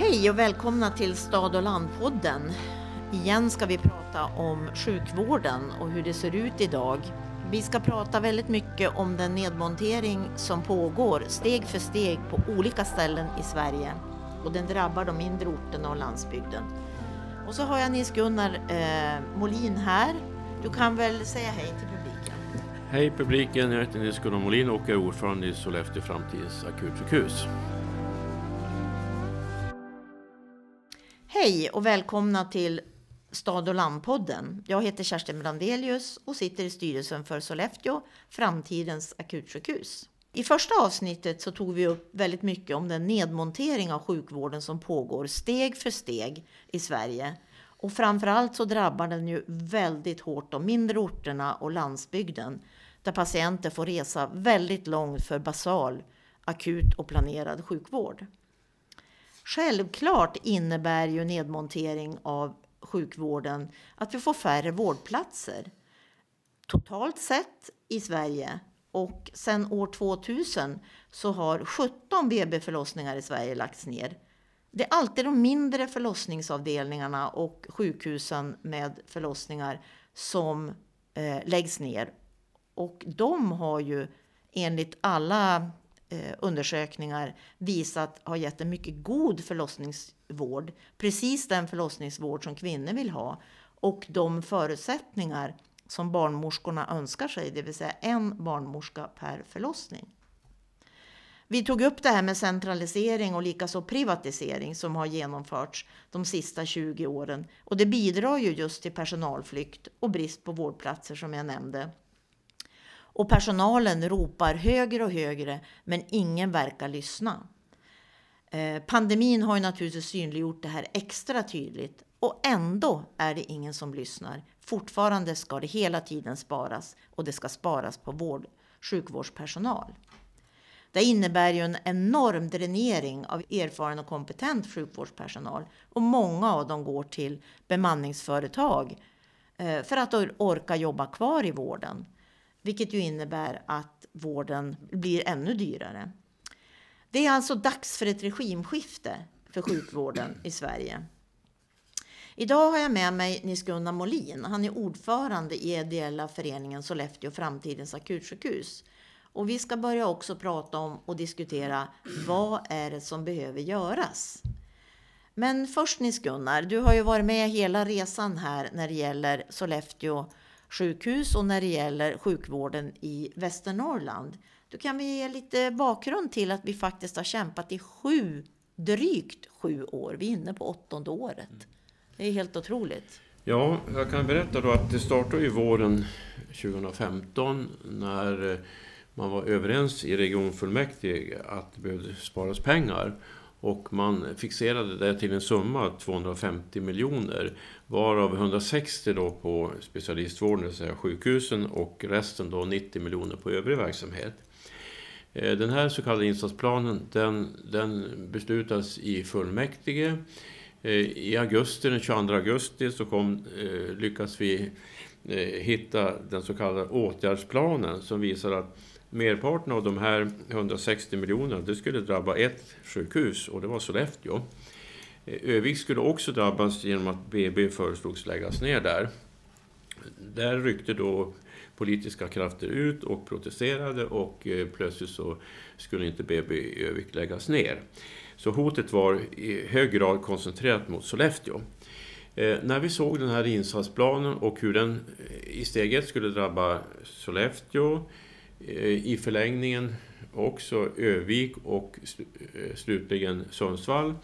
Hej och välkomna till Stad och landpodden. Igen ska vi prata om sjukvården och hur det ser ut idag. Vi ska prata väldigt mycket om den nedmontering som pågår steg för steg på olika ställen i Sverige och den drabbar de mindre orterna och landsbygden. Och så har jag Nils-Gunnar eh, Molin här. Du kan väl säga hej till publiken? Hej publiken, jag heter Nils-Gunnar Molin och är ordförande i Sollefteå Framtidens akutsjukhus. Hej och välkomna till Stad och landpodden. Jag heter Kerstin Brandelius och sitter i styrelsen för Sollefteå, framtidens akutsjukhus. I första avsnittet så tog vi upp väldigt mycket om den nedmontering av sjukvården som pågår steg för steg i Sverige. Och framförallt så drabbar den ju väldigt hårt de mindre orterna och landsbygden där patienter får resa väldigt långt för basal, akut och planerad sjukvård. Självklart innebär ju nedmontering av sjukvården att vi får färre vårdplatser totalt sett i Sverige. Och sen år 2000 så har 17 BB-förlossningar i Sverige lagts ner. Det är alltid de mindre förlossningsavdelningarna och sjukhusen med förlossningar som eh, läggs ner. Och de har ju enligt alla Eh, undersökningar visat har gett en mycket god förlossningsvård. Precis den förlossningsvård som kvinnor vill ha och de förutsättningar som barnmorskorna önskar sig, det vill säga en barnmorska per förlossning. Vi tog upp det här med centralisering och likaså privatisering som har genomförts de sista 20 åren. Och det bidrar ju just till personalflykt och brist på vårdplatser som jag nämnde. Och personalen ropar högre och högre, men ingen verkar lyssna. Eh, pandemin har ju naturligtvis synliggjort det här extra tydligt och ändå är det ingen som lyssnar. Fortfarande ska det hela tiden sparas och det ska sparas på vård, sjukvårdspersonal. Det innebär ju en enorm dränering av erfaren och kompetent sjukvårdspersonal och många av dem går till bemanningsföretag eh, för att orka jobba kvar i vården. Vilket ju innebär att vården blir ännu dyrare. Det är alltså dags för ett regimskifte för sjukvården i Sverige. Idag har jag med mig Nils-Gunnar Molin. Han är ordförande i ideella föreningen Sollefteå Framtidens akutsjukhus. Och vi ska börja också prata om och diskutera vad är det som behöver göras. Men först Nils-Gunnar, du har ju varit med hela resan här när det gäller Sollefteå sjukhus och när det gäller sjukvården i Västernorrland. Du kan vi ge lite bakgrund till att vi faktiskt har kämpat i sju, drygt sju år. Vi är inne på åttonde året. Det är helt otroligt. Ja, jag kan berätta då att det startade ju våren 2015 när eh, man var överens i regionfullmäktige att det behövde sparas pengar. Och man fixerade det till en summa 250 miljoner. Varav 160 då på specialistvården, det vill säga sjukhusen. Och resten då 90 miljoner på övrig verksamhet. Eh, den här så kallade insatsplanen den, den beslutas i fullmäktige. Eh, I augusti, den 22 augusti, så kom, eh, lyckas vi hitta den så kallade åtgärdsplanen som visar att merparten av de här 160 miljonerna det skulle drabba ett sjukhus och det var Sollefteå. Övik skulle också drabbas genom att BB föreslogs läggas ner där. Där ryckte då politiska krafter ut och protesterade och eh, plötsligt så skulle inte BB i Övik läggas ner. Så hotet var i hög grad koncentrerat mot Sollefteå. Eh, när vi såg den här insatsplanen och hur den eh, i steg ett skulle drabba Sollefteå, i förlängningen också Övik och slutligen Sundsvall.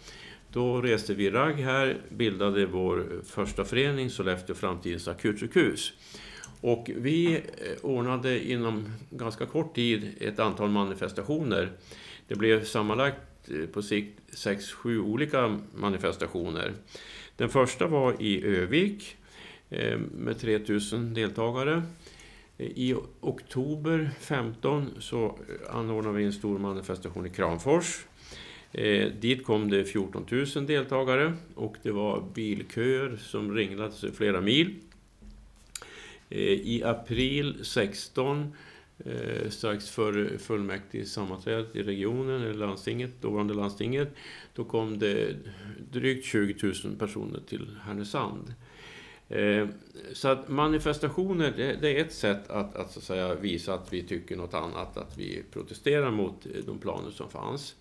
Då reste vi ragg här, bildade vår första förening Sollefteå Framtidens akutsjukhus. Och vi eh, ordnade inom ganska kort tid ett antal manifestationer. Det blev sammanlagt eh, på sikt sex, sju olika manifestationer. Den första var i Övik eh, med 3000 deltagare. I oktober 15 så anordnade vi en stor manifestation i Kramfors. Eh, dit kom det 14 000 deltagare och det var bilköer som ringlade sig flera mil. Eh, I april 16 eh, strax före fullmäktigesammanträdet i regionen, eller landstinget, dåvarande landstinget, då kom det drygt 20 000 personer till Härnösand. Eh, så att manifestationer, det, det, är ett sätt att, att, så att säga, visa att vi tycker något annat, att vi protesterar mot de planer som fanns.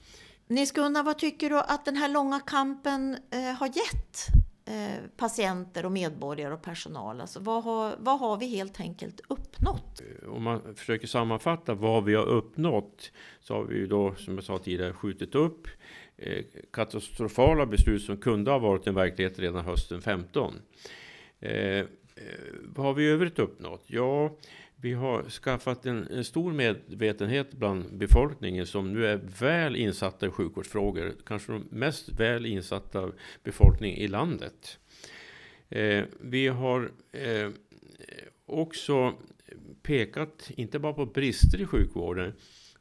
Nils Gunnar, vad tycker du att den här långa kampen eh, har gett eh, patienter och medborgare och personal? Alltså, vad, har, vad har vi helt enkelt uppnått? Om man försöker sammanfatta vad vi har uppnått så har vi ju då, som jag sa tidigare, skjutit upp eh, katastrofala beslut som kunde ha varit en verklighet redan hösten 15. Eh, eh, vad har vi i övrigt uppnått? Ja, vi har skaffat en, en, stor medvetenhet bland befolkningen som nu är väl insatta i sjukvårdsfrågor. Kanske de mest väl insatta befolkningen i landet. Eh, vi har eh, också pekat, inte bara på brister i sjukvården,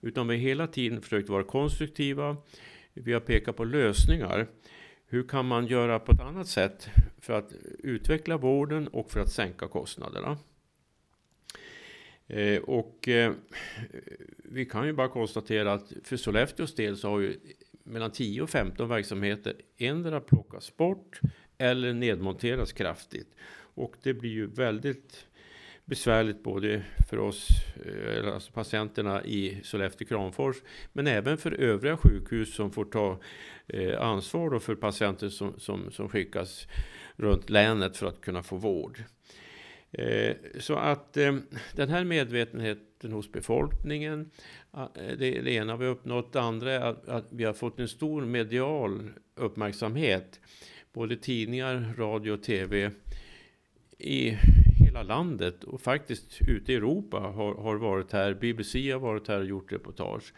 utan vi har hela tiden försökt vara konstruktiva. Vi har pekat på lösningar. Hur kan man göra på ett annat sätt för att utveckla vården och för att sänka kostnaderna? Eh, och eh, vi kan ju bara konstatera att för Sollefteås del så har ju mellan 10 och 15 verksamheter endera plockats bort eller nedmonterats kraftigt. Och det blir ju väldigt besvärligt både för oss, eh, alltså patienterna i Sollefteå Kramfors, men även för övriga sjukhus som får ta eh, ansvar för patienter som, som, som skickas runt länet för att kunna få vård. Eh, så att ehm, den här medvetenheten hos befolkningen, eh, det är det ena vi har uppnått. Det andra är att vi har fått en stor medial uppmärksamhet. Både tidningar, radio och tv i hela landet och faktiskt ute i Europa har, har varit här. BBC har varit här och gjort reportage.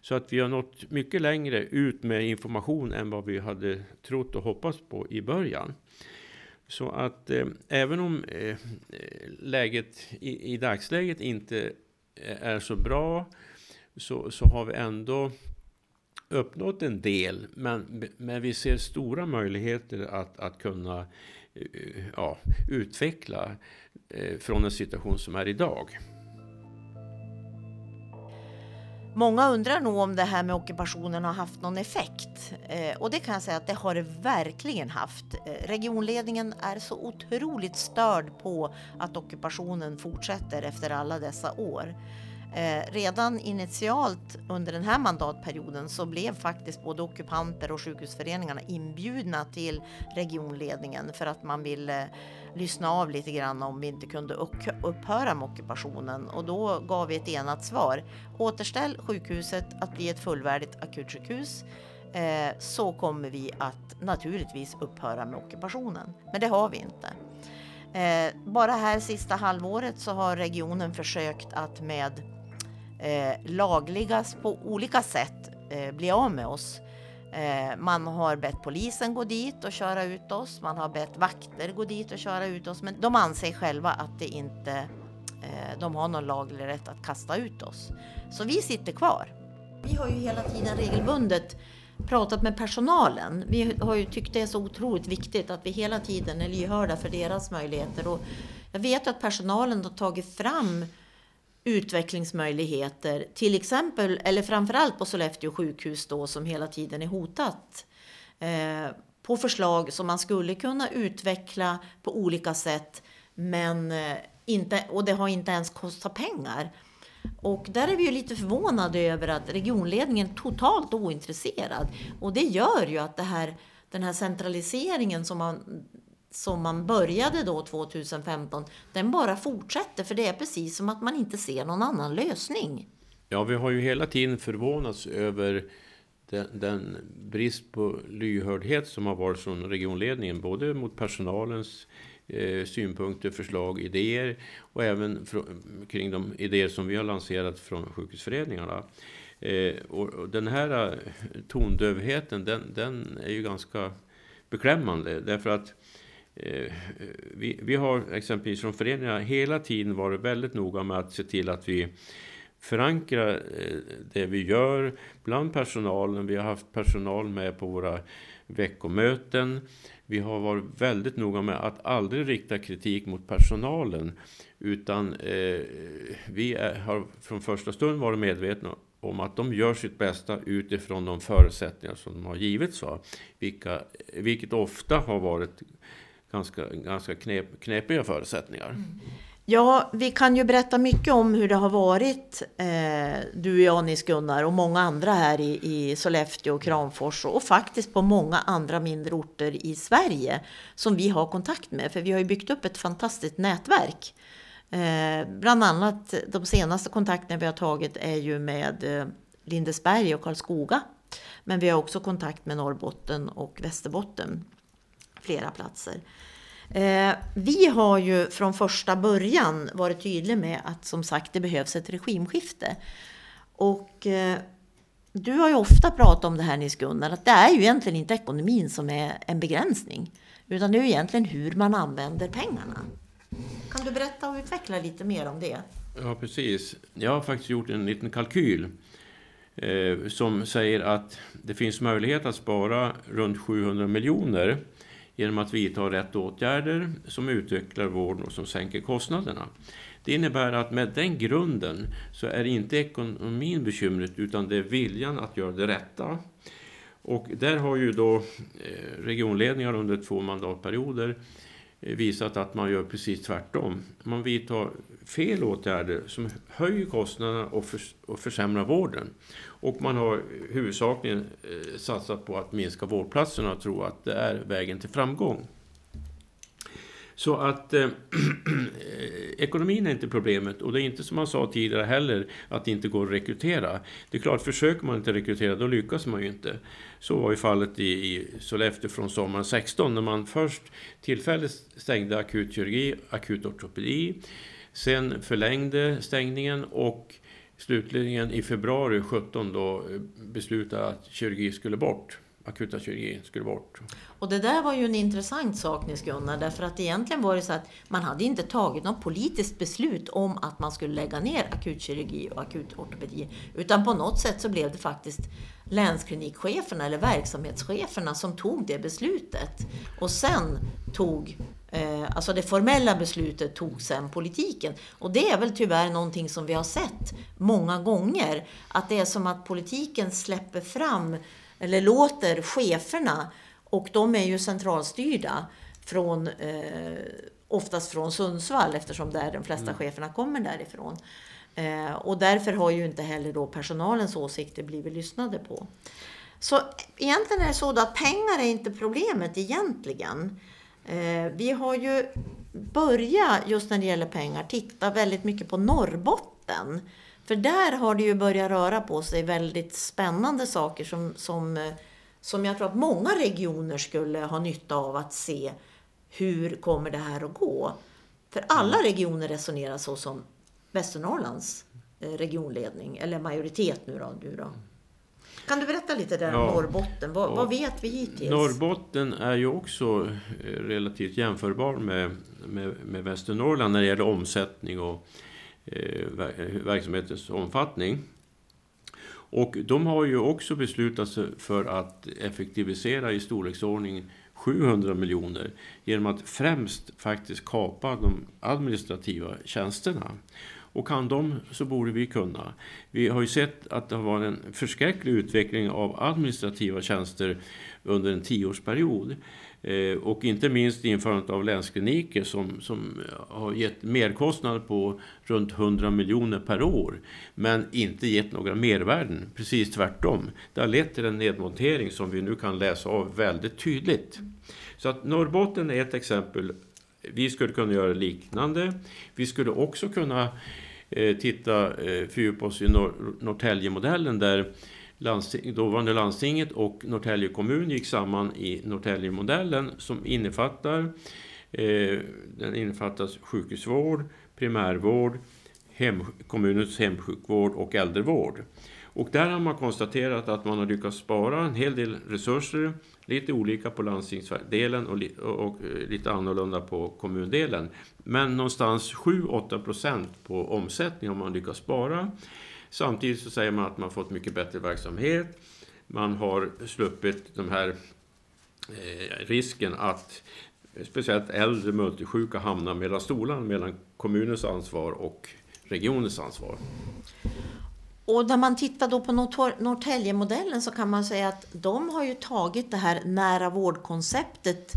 Så att vi har nått mycket längre ut med information än vad vi hade trott och hoppats på i början. Så att eh, även om eh, läget i, i, dagsläget inte eh, är så bra så, så har vi ändå uppnått en del. Men, men vi ser stora möjligheter att, att kunna eh, ja, utveckla eh, från en situation som är idag. Många undrar nog om det här med ockupationen har haft någon effekt. Eh, och det kan jag säga att det har det verkligen haft. Eh, regionledningen är så otroligt störd på att ockupationen fortsätter efter alla dessa år. Eh, redan initialt under den här mandatperioden så blev faktiskt både ockupanter och sjukhusföreningarna inbjudna till regionledningen för att man ville lyssna av lite grann om vi inte kunde upphöra med ockupationen och då gav vi ett enat svar. Återställ sjukhuset att bli ett fullvärdigt akutsjukhus eh, så kommer vi att naturligtvis upphöra med ockupationen. Men det har vi inte. Eh, bara här sista halvåret så har regionen försökt att med eh, på olika sätt eh, bli av med oss. Eh, man har bett polisen gå dit och köra ut oss. Man har bett vakter gå dit och köra ut oss. Men de anser själva att det inte, eh, de har någon laglig rätt att kasta ut oss. Så vi sitter kvar. Vi har ju hela tiden regelbundet pratat med personalen. Vi har ju tyckt det är så otroligt viktigt att vi hela tiden är lyhörda för deras möjligheter. Och jag vet att personalen har tagit fram utvecklingsmöjligheter, till exempel, eller framförallt på Sollefteå sjukhus då som hela tiden är hotat. Eh, på förslag som man skulle kunna utveckla på olika sätt, men eh, inte, och det har inte ens kostat pengar. Och där är vi ju lite förvånade över att regionledningen är totalt ointresserad. Och det gör ju att det här, den här centraliseringen som man som man började då 2015, den bara fortsätter för det är precis som att man inte ser någon annan lösning. Ja, vi har ju hela tiden förvånats över den, den brist på lyhördhet som har varit från regionledningen, både mot personalens eh, synpunkter, förslag, idéer och även kring de idéer som vi har lanserat från sjukhusföreningarna. Eh, och, och, den här eh, tondövheten, den, den är ju ganska beklämmande därför att Eh, vi, vi har exempelvis från föreningarna hela tiden varit väldigt noga med att se till att vi förankra eh, det vi gör bland personalen. Vi har haft personal med på våra veckomöten. Vi har varit väldigt noga med att aldrig rikta kritik mot personalen. Utan eh, vi är, har från första stund varit medvetna om att de gör sitt bästa utifrån de förutsättningar som de har givits. Vilka, vilket ofta har varit ganska, ganska knep, knepiga förutsättningar. Mm. Ja, vi kan ju berätta mycket om hur det har varit, eh, du och jag Nils Gunnar och många andra här i, i Sollefteå och Kramfors och faktiskt på många andra mindre orter i Sverige som vi har kontakt med. För vi har ju byggt upp ett fantastiskt nätverk. Eh, bland annat de senaste kontakterna vi har tagit är ju med eh, Lindesberg och Karlskoga. Men vi har också kontakt med Norrbotten och Västerbotten, flera platser. Eh, vi har ju från första början varit tydliga med att som sagt det behövs ett regimskifte. Och eh, du har ju ofta pratat om det här Nils Gunnar, att det är ju egentligen inte ekonomin som är en begränsning. Utan det är ju egentligen hur man använder pengarna. Kan du berätta och utveckla lite mer om det? Ja, precis. Jag har faktiskt gjort en liten kalkyl eh, som säger att det finns möjlighet att spara runt 700 miljoner genom att vidta rätt åtgärder som utvecklar vården och som sänker kostnaderna. Det innebär att med den grunden så är inte ekonomin bekymret utan det är viljan att göra det rätta. Och där har ju då eh, regionledningar under två mandatperioder eh, Eh, visat att man gör precis tvärtom. Man vidtar fel åtgärder som höjer kostnaderna och, förs och försämrar vården. Och man har huvudsakligen eh, satsat på att minska vårdplatserna och tror att det är vägen till framgång. Så att eh, eh, ekonomin är inte problemet och det är inte som man sa tidigare heller att det inte går att rekrytera. Det är klart, försöker man inte rekrytera då lyckas man ju inte. Så var ju fallet i, i Sollefteå från sommaren 16 när man först tillfälligt stängde akutkirurgi, akutortopedi, sen förlängde stängningen och slutligen i februari 17 då eh, beslutade att kirurgi skulle bort. Akuta kirurgi skulle bort. Och det där var ju en intressant sak Nils Gunnar, därför att egentligen var det så att man hade inte tagit något politiskt beslut om att man skulle lägga ner akutkirurgi och akutortopedi. Utan på något sätt så blev det faktiskt länsklinikcheferna eller verksamhetscheferna som tog det beslutet. Och sen tog Eh, alltså det formella beslutet tog sen politiken. Och det är väl tyvärr någonting som vi har sett många gånger. Att det är som att politiken släpper fram, eller låter cheferna, och de är ju centralstyrda från, eh, oftast från Sundsvall eftersom där de flesta mm. cheferna kommer därifrån. Eh, och därför har ju inte heller då personalens åsikter blivit lyssnade på. Så egentligen är det så att pengar är inte problemet egentligen. Eh, vi har ju börjat, just när det gäller pengar, titta väldigt mycket på Norrbotten. För där har det ju börjat röra på sig väldigt spännande saker som, som, som jag tror att många regioner skulle ha nytta av att se. Hur kommer det här att gå? För alla mm. regioner resonerar så som Västernorrlands eh, regionledning, eller majoritet nu då. Nu då. Kan du berätta lite där om Norrbotten? Vad, vad, vet vi hittills? Norrbotten är ju också eh, relativt jämförbar med, med, med Västernorrland när det gäller omsättning och Eh, verksamhetens omfattning. Och de har ju också beslutat sig för att effektivisera i storleksordningen 700 miljoner genom att främst faktiskt kapa de administrativa tjänsterna. Och kan de så borde vi kunna. Vi har ju sett att det har varit en förskräcklig utveckling av administrativa tjänster under en tioårsperiod. Eh, och inte minst införandet av länskliniker som, som har gett merkostnader på runt 100 miljoner per år. Men inte gett några mervärden, precis tvärtom. Det har lett till en nedmontering som vi nu kan läsa av väldigt tydligt. Så att Norrbotten är ett exempel vi skulle kunna göra liknande. Vi skulle också kunna eh, titta, eh, fördjupa oss i Nor där landsting, dåvarande landstinget och Norrtälje kommun gick samman i Norrtälje-modellen som innefattar eh, den innefattas sjukhusvård, primärvård, hem, kommunens hemsjukvård och äldrevård. Och där har man konstaterat att man har lyckats spara en hel del resurser Lite olika på landstingsdelen och, och, och lite annorlunda på kommundelen. Men någonstans 7-8 procent på omsättning har man lyckats spara. Samtidigt så säger man att man fått mycket bättre verksamhet. Man har sluppit den här eh, risken att speciellt äldre multisjuka hamnar mellan stolarna mellan kommunens ansvar och regionens ansvar. Och när man tittar då på Norrtäljemodellen så kan man säga att de har ju tagit det här nära vårdkonceptet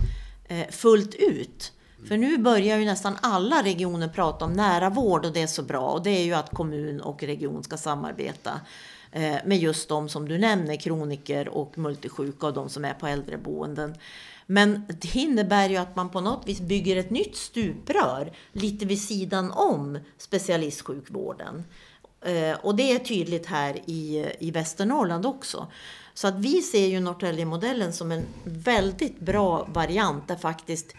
eh, fullt ut. För nu börjar ju nästan alla regioner prata om nära vård och det är så bra. Och det är ju att kommun och region ska samarbeta eh, med just de som du nämner, kroniker och multisjuka och de som är på äldreboenden. Men det innebär ju att man på något vis bygger ett nytt stuprör lite vid sidan om specialistsjukvården. Eh, och det är tydligt här i, i Västernorrland också. Så att vi ser ju Norrtäljemodellen som en väldigt bra variant där faktiskt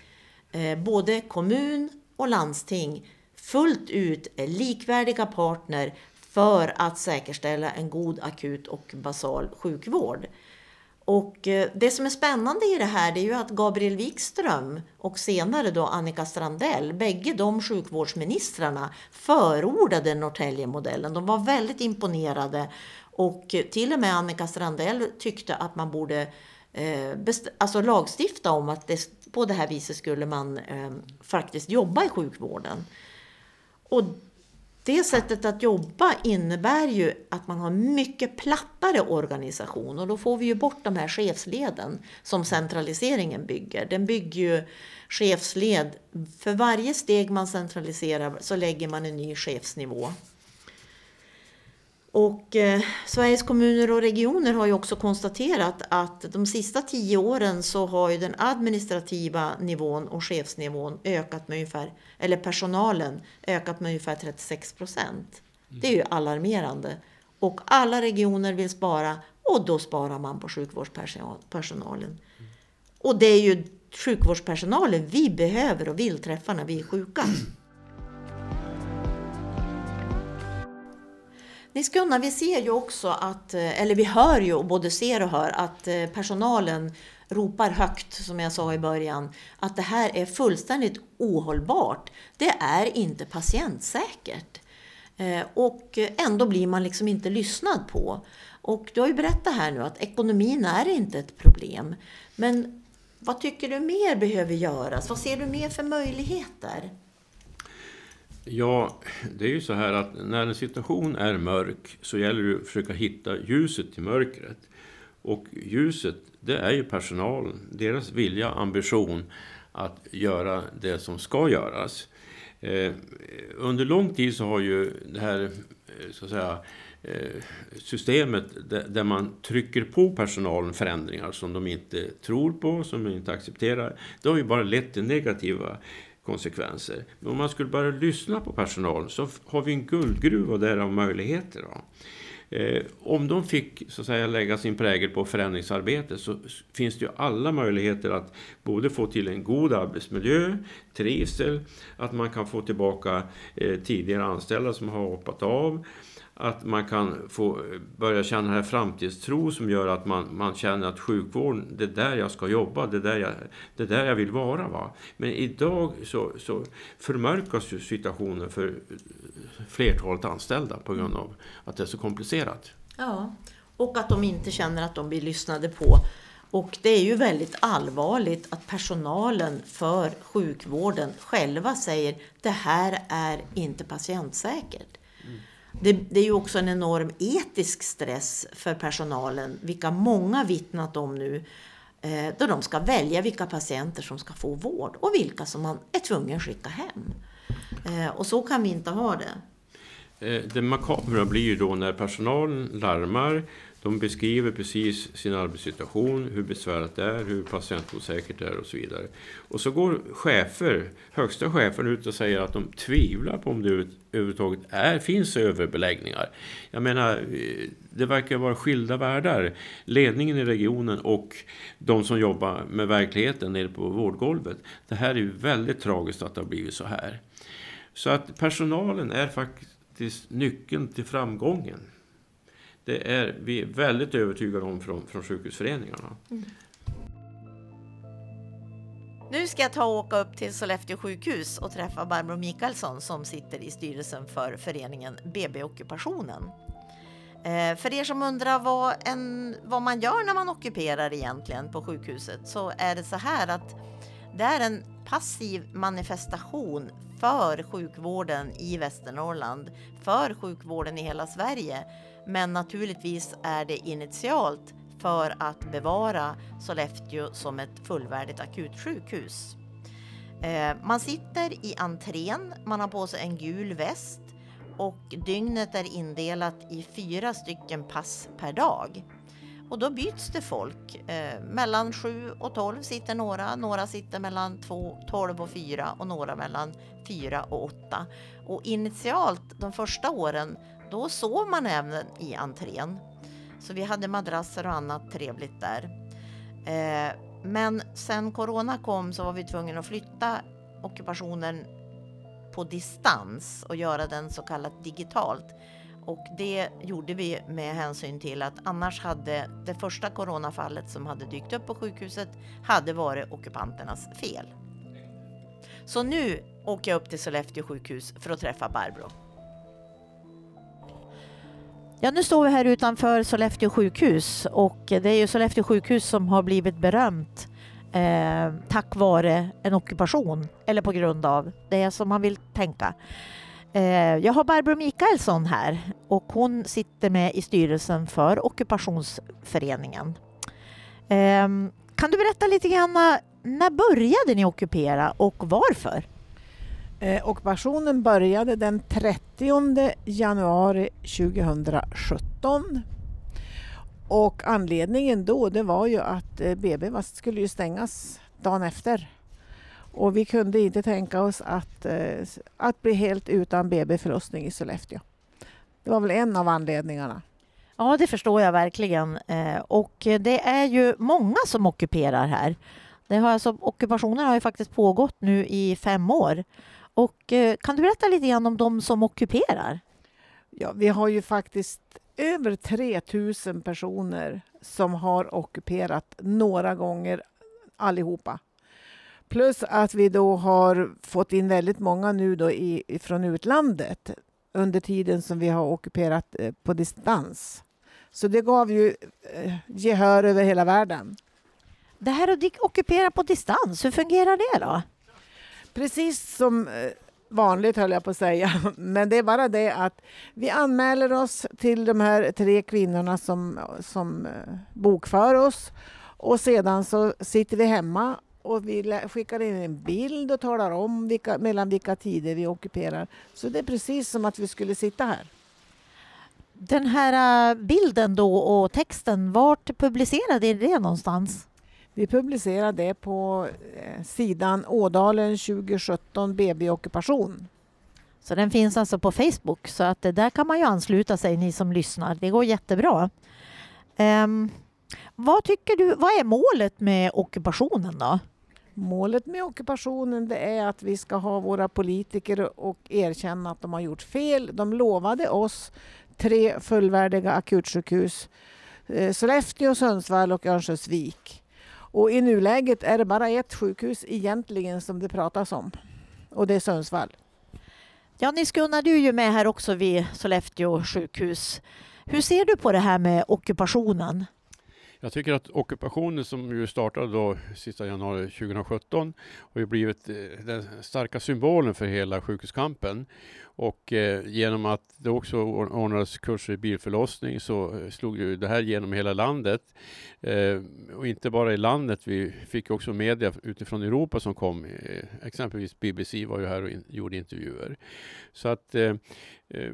Eh, både kommun och landsting fullt ut är likvärdiga partner för att säkerställa en god akut och basal sjukvård. Och eh, det som är spännande i det här det är ju att Gabriel Wikström och senare då Annika Strandell, bägge de sjukvårdsministrarna förordade Norrtäljemodellen. De var väldigt imponerade och eh, till och med Annika Strandell tyckte att man borde alltså lagstifta om att det, på det här viset skulle man eh, faktiskt jobba i sjukvården. Och det sättet att jobba innebär ju att man har mycket plattare organisation och då får vi ju bort de här chefsleden som centraliseringen bygger. Den bygger ju chefsled, för varje steg man centraliserar så lägger man en ny chefsnivå. Och eh, Sveriges kommuner och regioner har ju också konstaterat att de sista tio åren så har ju den administrativa nivån och chefsnivån ökat med ungefär, eller personalen ökat med ungefär 36 procent. Det är ju alarmerande. Och alla regioner vill spara och då sparar man på sjukvårdspersonalen. Och det är ju sjukvårdspersonalen vi behöver och vill träffa när vi är sjuka. Nils Gunnar, vi ser ju också att, eh, eller vi hör ju, både ser och hör, att eh, personalen ropar högt, som jag sa i början, att det här är fullständigt ohållbart. Det är inte patientsäkert. Eh, och ändå blir man liksom inte lyssnad på. Och du har ju berättat här nu att ekonomin är inte ett problem. Men vad tycker du mer behöver göras? Vad ser du mer för möjligheter? Ja, det är ju så här att när en situation är mörk så gäller det att försöka hitta ljuset i mörkret. Och ljuset, det är ju personalen, deras vilja, ambition att göra det som ska göras. Eh, under lång tid så har ju det här eh, så att säga, eh, systemet där man trycker på personalen förändringar som de inte tror på, som de inte accepterar, det har ju bara lett till negativa konsekvenser. Men om man skulle börja lyssna på personalen så har vi en guldgruva där av möjligheter. Då. Eh, om de fick så att säga, lägga sin prägel på förändringsarbete så finns det ju alla möjligheter att både få till en god arbetsmiljö, trivsel, att man kan få tillbaka eh, tidigare anställda som har hoppat av, att man kan få eh, börja känna den här framtidstro som gör att man, man känner att sjukvården, det är där jag ska jobba, det är där jag, det är där jag vill vara. Va? Men idag så, så förmörkas ju situationen för flertalet anställda på grund av att det är så komplicerat. Ja, och att de inte känner att de blir lyssnade på. Och det är ju väldigt allvarligt att personalen för sjukvården själva säger det här är inte patientsäkert. Det, det, är ju också en enorm etisk stress för personalen, vilka många vittnat om nu, eh, då de ska välja vilka patienter som ska få vård och vilka som man är tvungen att skicka hem. Eh, och så kan vi inte ha det. Eh, det makabra blir ju då när personalen larmar de beskriver precis sin arbetssituation, hur besvärligt det är, hur patientosäkert det är och så vidare. Och så går chefer, högsta chefen ut och säger att de tvivlar på om det överhuvudtaget är, finns överbeläggningar. Jag menar, eh, det verkar vara skilda världar. Ledningen i regionen och de som jobbar med verkligheten nere på vårdgolvet. Det här är ju väldigt tragiskt att det har blivit så här. Så att personalen är faktiskt nyckeln till framgången. Det är vi är väldigt övertygade om från, från sjukhusföreningarna. Mm. Nu ska jag ta och åka upp till Sollefteå sjukhus och träffa Barbro Mikaelsson som sitter i styrelsen för föreningen BB Ockupationen. Eh, för er som undrar vad, en, vad man gör när man ockuperar egentligen på sjukhuset så är det så här att det är en passiv manifestation för sjukvården i Västernorrland, för sjukvården i hela Sverige. Men naturligtvis är det initialt för att bevara Sollefteå som ett fullvärdigt akutsjukhus. Eh, man sitter i entrén, man har på sig en gul väst och dygnet är indelat i fyra stycken pass per dag. Och då byts det folk. Eh, mellan 7 och 12 sitter några, några sitter mellan 2, 12 och 4 och några mellan 4 och 8. Och initialt, de första åren, då sov man även i entrén. Så vi hade madrasser och annat trevligt där. Eh, men sen corona kom så var vi tvungna att flytta ockupationen på distans och göra den så kallat digitalt. Och det gjorde vi med hänsyn till att annars hade det första coronafallet som hade dykt upp på sjukhuset hade varit ockupanternas fel. Så nu åker jag upp till Sollefteå sjukhus för att träffa Barbro. Ja, nu står vi här utanför Sollefteå sjukhus och det är ju Sollefteå sjukhus som har blivit berömt eh, tack vare en ockupation eller på grund av det som man vill tänka. Eh, jag har Barbro Mikaelsson här och hon sitter med i styrelsen för ockupationsföreningen. Eh, kan du berätta lite grann, när började ni ockupera och varför? Eh, ockupationen började den 30 januari 2017. Och anledningen då det var ju att eh, BB skulle ju stängas dagen efter. Och vi kunde inte tänka oss att, eh, att bli helt utan BB-förlossning i Sollefteå. Det var väl en av anledningarna. Ja, det förstår jag verkligen. Eh, och det är ju många som ockuperar här. Det har alltså, ockupationen har ju faktiskt pågått nu i fem år. Och eh, kan du berätta lite grann om de som ockuperar? Ja, vi har ju faktiskt över 3000 personer som har ockuperat några gånger allihopa. Plus att vi då har fått in väldigt många nu då i, från utlandet under tiden som vi har ockuperat eh, på distans. Så det gav ju eh, gehör över hela världen. Det här att ockupera på distans, hur fungerar det då? Precis som eh, vanligt höll jag på att säga. Men det är bara det att vi anmäler oss till de här tre kvinnorna som, som eh, bokför oss. Och sedan så sitter vi hemma och vi skickar in en bild och talar om vilka, mellan vilka tider vi ockuperar. Så det är precis som att vi skulle sitta här. Den här eh, bilden då och texten, vart publicerade ni det någonstans? Vi publicerar det på eh, sidan Ådalen 2017 BB-ockupation. Så den finns alltså på Facebook, så att där kan man ju ansluta sig, ni som lyssnar. Det går jättebra. Um, vad tycker du, vad är målet med ockupationen då? Målet med ockupationen det är att vi ska ha våra politiker och erkänna att de har gjort fel. De lovade oss tre fullvärdiga akutsjukhus. Eh, Sollefteå, Sundsvall och Örnsköldsvik. Och i nuläget är det bara ett sjukhus egentligen som det pratas om. Och det är Sundsvall. Ja, Nils Gunnar, du är ju med här också vid Sollefteå sjukhus. Hur ser du på det här med ockupationen? Jag tycker att ockupationen som ju startade då sista januari 2017 har ju blivit eh, den starka symbolen för hela sjukhuskampen. Och eh, genom att det också ordnades kurser i bilförlossning så eh, slog ju det här genom hela landet. Eh, och inte bara i landet, vi fick också media utifrån Europa som kom. Eh, exempelvis BBC var ju här och in, gjorde intervjuer. Så att eh,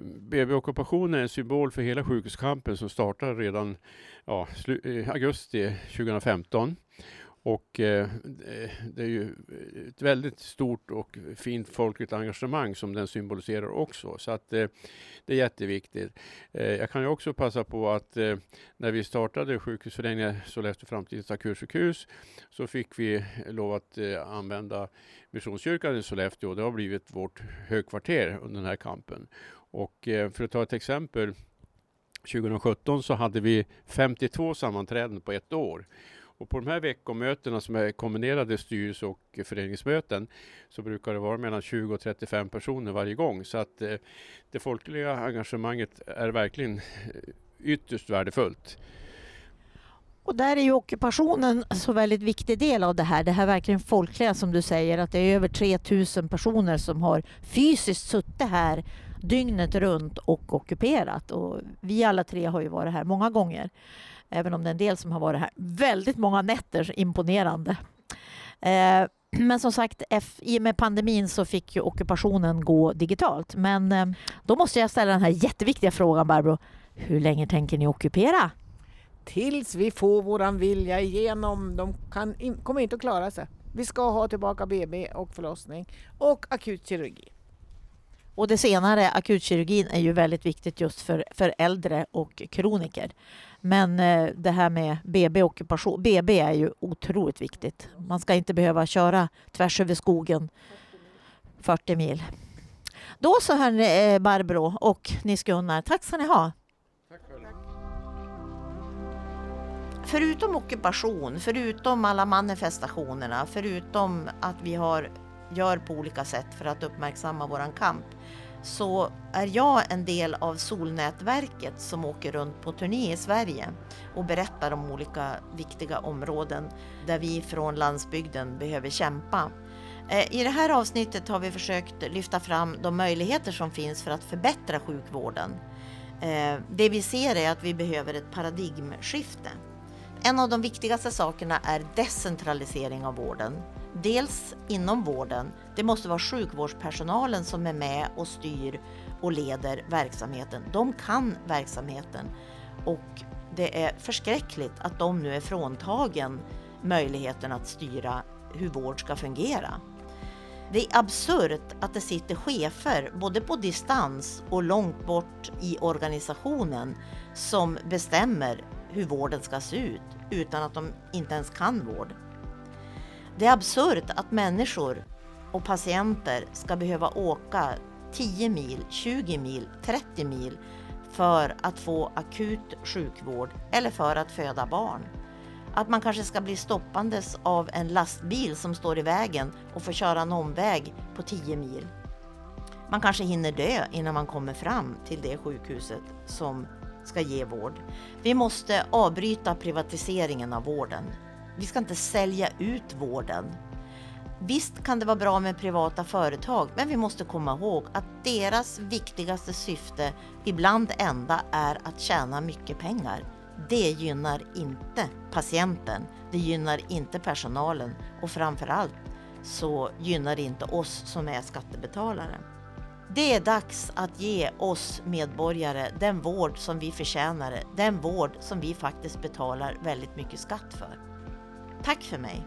BB-ockupationen är en symbol för hela sjukhuskampen som startade redan ja, eh, augusti 2015. Och eh, det är ju ett väldigt stort och fint folkligt engagemang som den symboliserar också. Så att eh, det är jätteviktigt. Eh, jag kan ju också passa på att eh, när vi startade sjukhusföreningen Sollefteå Framtidens akutsjukhus så fick vi lov att eh, använda Missionskyrkan i Sollefteå. Det har blivit vårt högkvarter under den här kampen. Och för att ta ett exempel 2017 så hade vi 52 sammanträden på ett år. Och på de här veckomötena som är kombinerade styrelse och föreningsmöten så brukar det vara mellan 20 och 35 personer varje gång. Så att eh, det folkliga engagemanget är verkligen eh, ytterst värdefullt. Och där är ju ockupationen så väldigt viktig del av det här. Det här verkligen folkliga som du säger, att det är över 3000 personer som har fysiskt suttit här dygnet runt och ockuperat. Och vi alla tre har ju varit här många gånger. Även om det är en del som har varit här väldigt många nätter, imponerande. Eh, men som sagt, i och med pandemin så fick ju ockupationen gå digitalt. Men eh, då måste jag ställa den här jätteviktiga frågan Barbro. Hur länge tänker ni ockupera? Tills vi får våran vilja igenom. De kan in, kommer inte att klara sig. Vi ska ha tillbaka BB och förlossning och akutkirurgi. Och det senare, akutkirurgin, är ju väldigt viktigt just för, för äldre och kroniker. Men eh, det här med BB-ockupation, BB är ju otroligt viktigt. Man ska inte behöva köra tvärs över skogen 40 mil. Då så hörni, eh, Barbro och Nils Gunnar, tack ska ni ha. Förutom ockupation, förutom alla manifestationerna, förutom att vi har, gör på olika sätt för att uppmärksamma våran kamp, så är jag en del av Solnätverket som åker runt på turné i Sverige och berättar om olika viktiga områden där vi från landsbygden behöver kämpa. Eh, I det här avsnittet har vi försökt lyfta fram de möjligheter som finns för att förbättra sjukvården. Eh, det vi ser är att vi behöver ett paradigmskifte. En av de viktigaste sakerna är decentralisering av vården. Dels inom vården, det måste vara sjukvårdspersonalen som är med och styr och leder verksamheten. De kan verksamheten och det är förskräckligt att de nu är fråntagen möjligheten att styra hur vård ska fungera. Det är absurt att det sitter chefer både på distans och långt bort i organisationen som bestämmer hur vården ska se ut utan att de inte ens kan vård. Det är absurt att människor och patienter ska behöva åka 10 mil, 20 mil, 30 mil för att få akut sjukvård eller för att föda barn. Att man kanske ska bli stoppandes av en lastbil som står i vägen och får köra en omväg på 10 mil. Man kanske hinner dö innan man kommer fram till det sjukhuset som ska ge vård. Vi måste avbryta privatiseringen av vården. Vi ska inte sälja ut vården. Visst kan det vara bra med privata företag, men vi måste komma ihåg att deras viktigaste syfte, ibland enda, är att tjäna mycket pengar. Det gynnar inte patienten, det gynnar inte personalen och framförallt så gynnar det inte oss som är skattebetalare. Det är dags att ge oss medborgare den vård som vi förtjänar, den vård som vi faktiskt betalar väldigt mycket skatt för. Tack för mig!